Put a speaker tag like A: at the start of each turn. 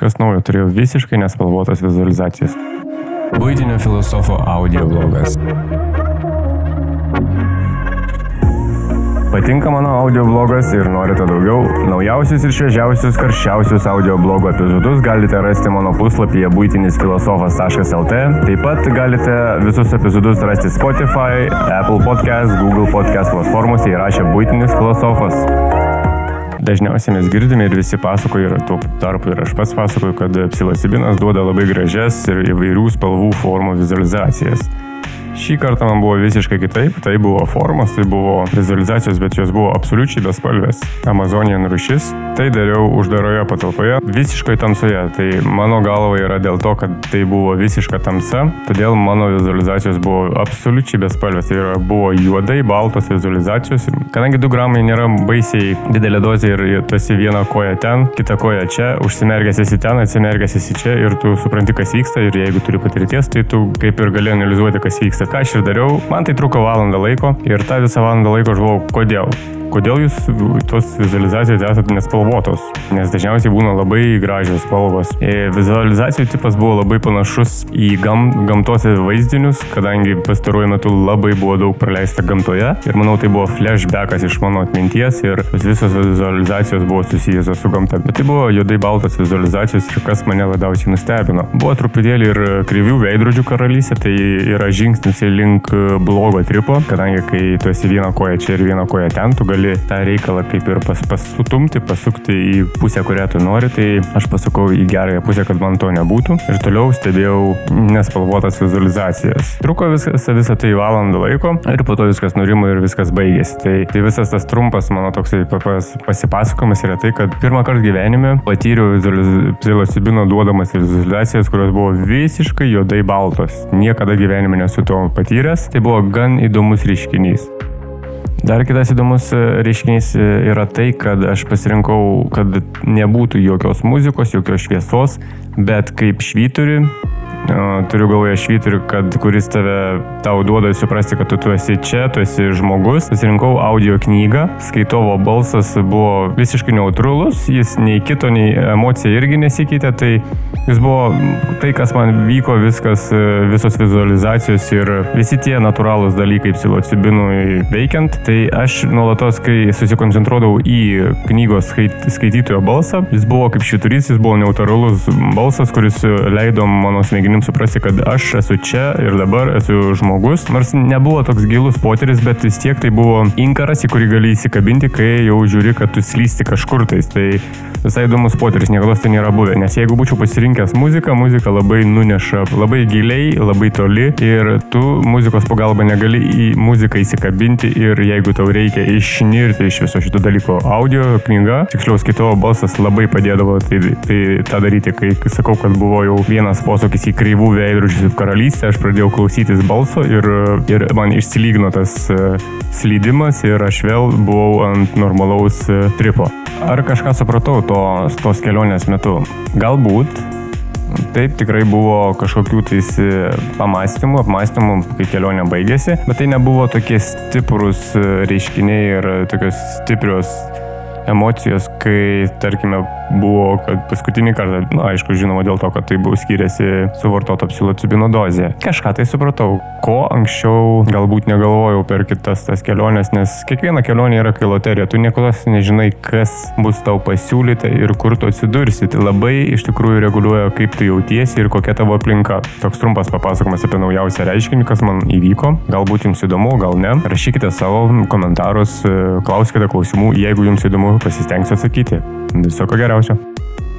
A: kažkas naujo, turėjau visiškai nespalvotas vizualizacijas. Būtinio filosofo audio blogas. Patinka mano audio blogas ir norite daugiau? Naujausius ir šviežiausius, karščiausius audio blogo epizodus galite rasti mano puslapyje būtinisfilosofas.lt. Taip pat galite visus epizodus rasti Spotify, Apple Podcast, Google Podcast platformose įrašę būtinis filosofas. Dažniausiai mes girdime ir visi pasakoja, ir tuo tarpu ir aš pats pasakoju, kad psilocibinas duoda labai gražias ir įvairių spalvų formų vizualizacijas. Šį kartą man buvo visiškai kitaip, tai buvo formos, tai buvo vizualizacijos, bet jos buvo absoliučiai bespalvės. Amazonijan rušis, tai dariau uždaroje patalpoje, visiškai tamsoje. Tai mano galva yra dėl to, kad tai buvo visiška tamsa, todėl mano vizualizacijos buvo absoliučiai bespalvės. Tai yra, buvo juodai, baltos vizualizacijos. Kadangi 2 gramai nėra baisiai didelė dozė ir tu esi viena koja ten, kita koja čia, užsimergęs esi ten, atsimergęs esi čia ir tu supranti, kas vyksta ir jeigu turi patirties, tai tu kaip ir gali analizuoti, kas vyksta ką aš ir dariau, man tai truko valandą laiko ir tą visą valandą laiko aš buvau, kodėl. Kodėl jūs tos vizualizacijos esate nespalvotos? Nes dažniausiai būna labai gražios spalvos. E, vizualizacijų tipas buvo labai panašus į gam, gamtos vaizdinius, kadangi pastaruoju metu labai buvo daug praleista gamtoje. Ir manau, tai buvo flashbackas iš mano atminties ir visos vizualizacijos buvo susijusios su gamta. Bet tai buvo juodai baltos vizualizacijos ir kas mane labiausiai nustebino. Buvo truputėlį ir krivių veidrodžių karalystė, tai yra žingsnis link blogo tripo, kadangi kai tu esi viena koja čia ir viena koja ten, tu gali gali tą reikalą kaip ir pas, pasutumti, pasukti į pusę, kurią tu nori, tai aš pasukau į gerąją pusę, kad man to nebūtų ir toliau stebėjau nespalvotas vizualizacijas. Truko viskas, visą tai valandą laiko ir po to viskas nurimo ir viskas baigėsi. Tai, tai visas tas trumpas mano toksai pas, pasipasakojimas yra tai, kad pirmą kartą gyvenime patyriau psilocibino duodamas vizualizacijas, kurios buvo visiškai juodai baltos. Niekada gyvenime nesu to patyręs. Tai buvo gan įdomus reiškinys. Dar kitas įdomus e, reiškinys e, yra tai, kad aš pasirinkau, kad nebūtų jokios muzikos, jokios šviesos, bet kaip švyturi turiu galvoje švyturį, kad kuris tave tau duoda suprasti, kad tu, tu esi čia, tu esi žmogus. Pasirinkau audio knygą, skaitovo balsas buvo visiškai neutralus, jis nei kito, nei emocija irgi nesikeitė, tai jis buvo tai, kas man vyko, viskas, visos vizualizacijos ir visi tie natūralūs dalykai psilocibinui veikiant, tai aš nuolatos, kai susikoncentruodavau į knygos skaitytojo balsą, jis buvo kaip švyturys, jis buvo neutralus balsas, kuris leido mano smegenims galim suprasti, kad aš esu čia ir dabar esu žmogus. Nors nebuvo toks gilus potyris, bet vis tiek tai buvo inkaras, į kurį gali įsikabinti, kai jau žiūri, kad tu slysti kažkur tais. Tai visai įdomus potyris, niekada tai nėra buvę. Nes jeigu būčiau pasirinkęs muziką, muzika labai nuneša labai giliai, labai toli ir tu muzikos pagalba negali į muziką įsikabinti ir jeigu tau reikia išnirti iš viso šito dalyko audio knyga, tiksliau skaitovo balsas labai padėdavo tai, tai tą daryti, kai sakau, kad buvo jau vienas posūkis į kreivų veidrodžių karalystę, aš pradėjau klausytis balso ir, ir man išsilygino tas e, slydimas ir aš vėl buvau ant normalaus e, tripo. Ar kažką supratau to, tos kelionės metu? Galbūt, Taip, tikrai buvo kažkokių tais e, pamastymų, apmastymų, kai kelionė baigėsi, bet tai nebuvo tokie stiprus reiškiniai ir tokios stiprios emocijos, kai, tarkime, buvo, kad paskutinį kartą, na, aišku, žinoma, dėl to, kad tai buvo skiriasi suvartoto psilocibino dozė. Kažką tai supratau, ko anksčiau galbūt negalvojau per kitas tas keliones, nes kiekviena kelionė yra kaip loterija, tu niekada nežinai, kas bus tau pasiūlyta ir kur tu atsidursi. Tai labai iš tikrųjų reguliuoja, kaip tu jautiesi ir kokia tavo aplinka. Toks trumpas papasakojimas apie naujausią reiškinį, kas man įvyko. Galbūt jums įdomu, gal ne. Rašykite savo komentarus, klauskite klausimų, jeigu jums įdomu, pasistengsiu atsakyti. Viso ko geriausio. aplauso.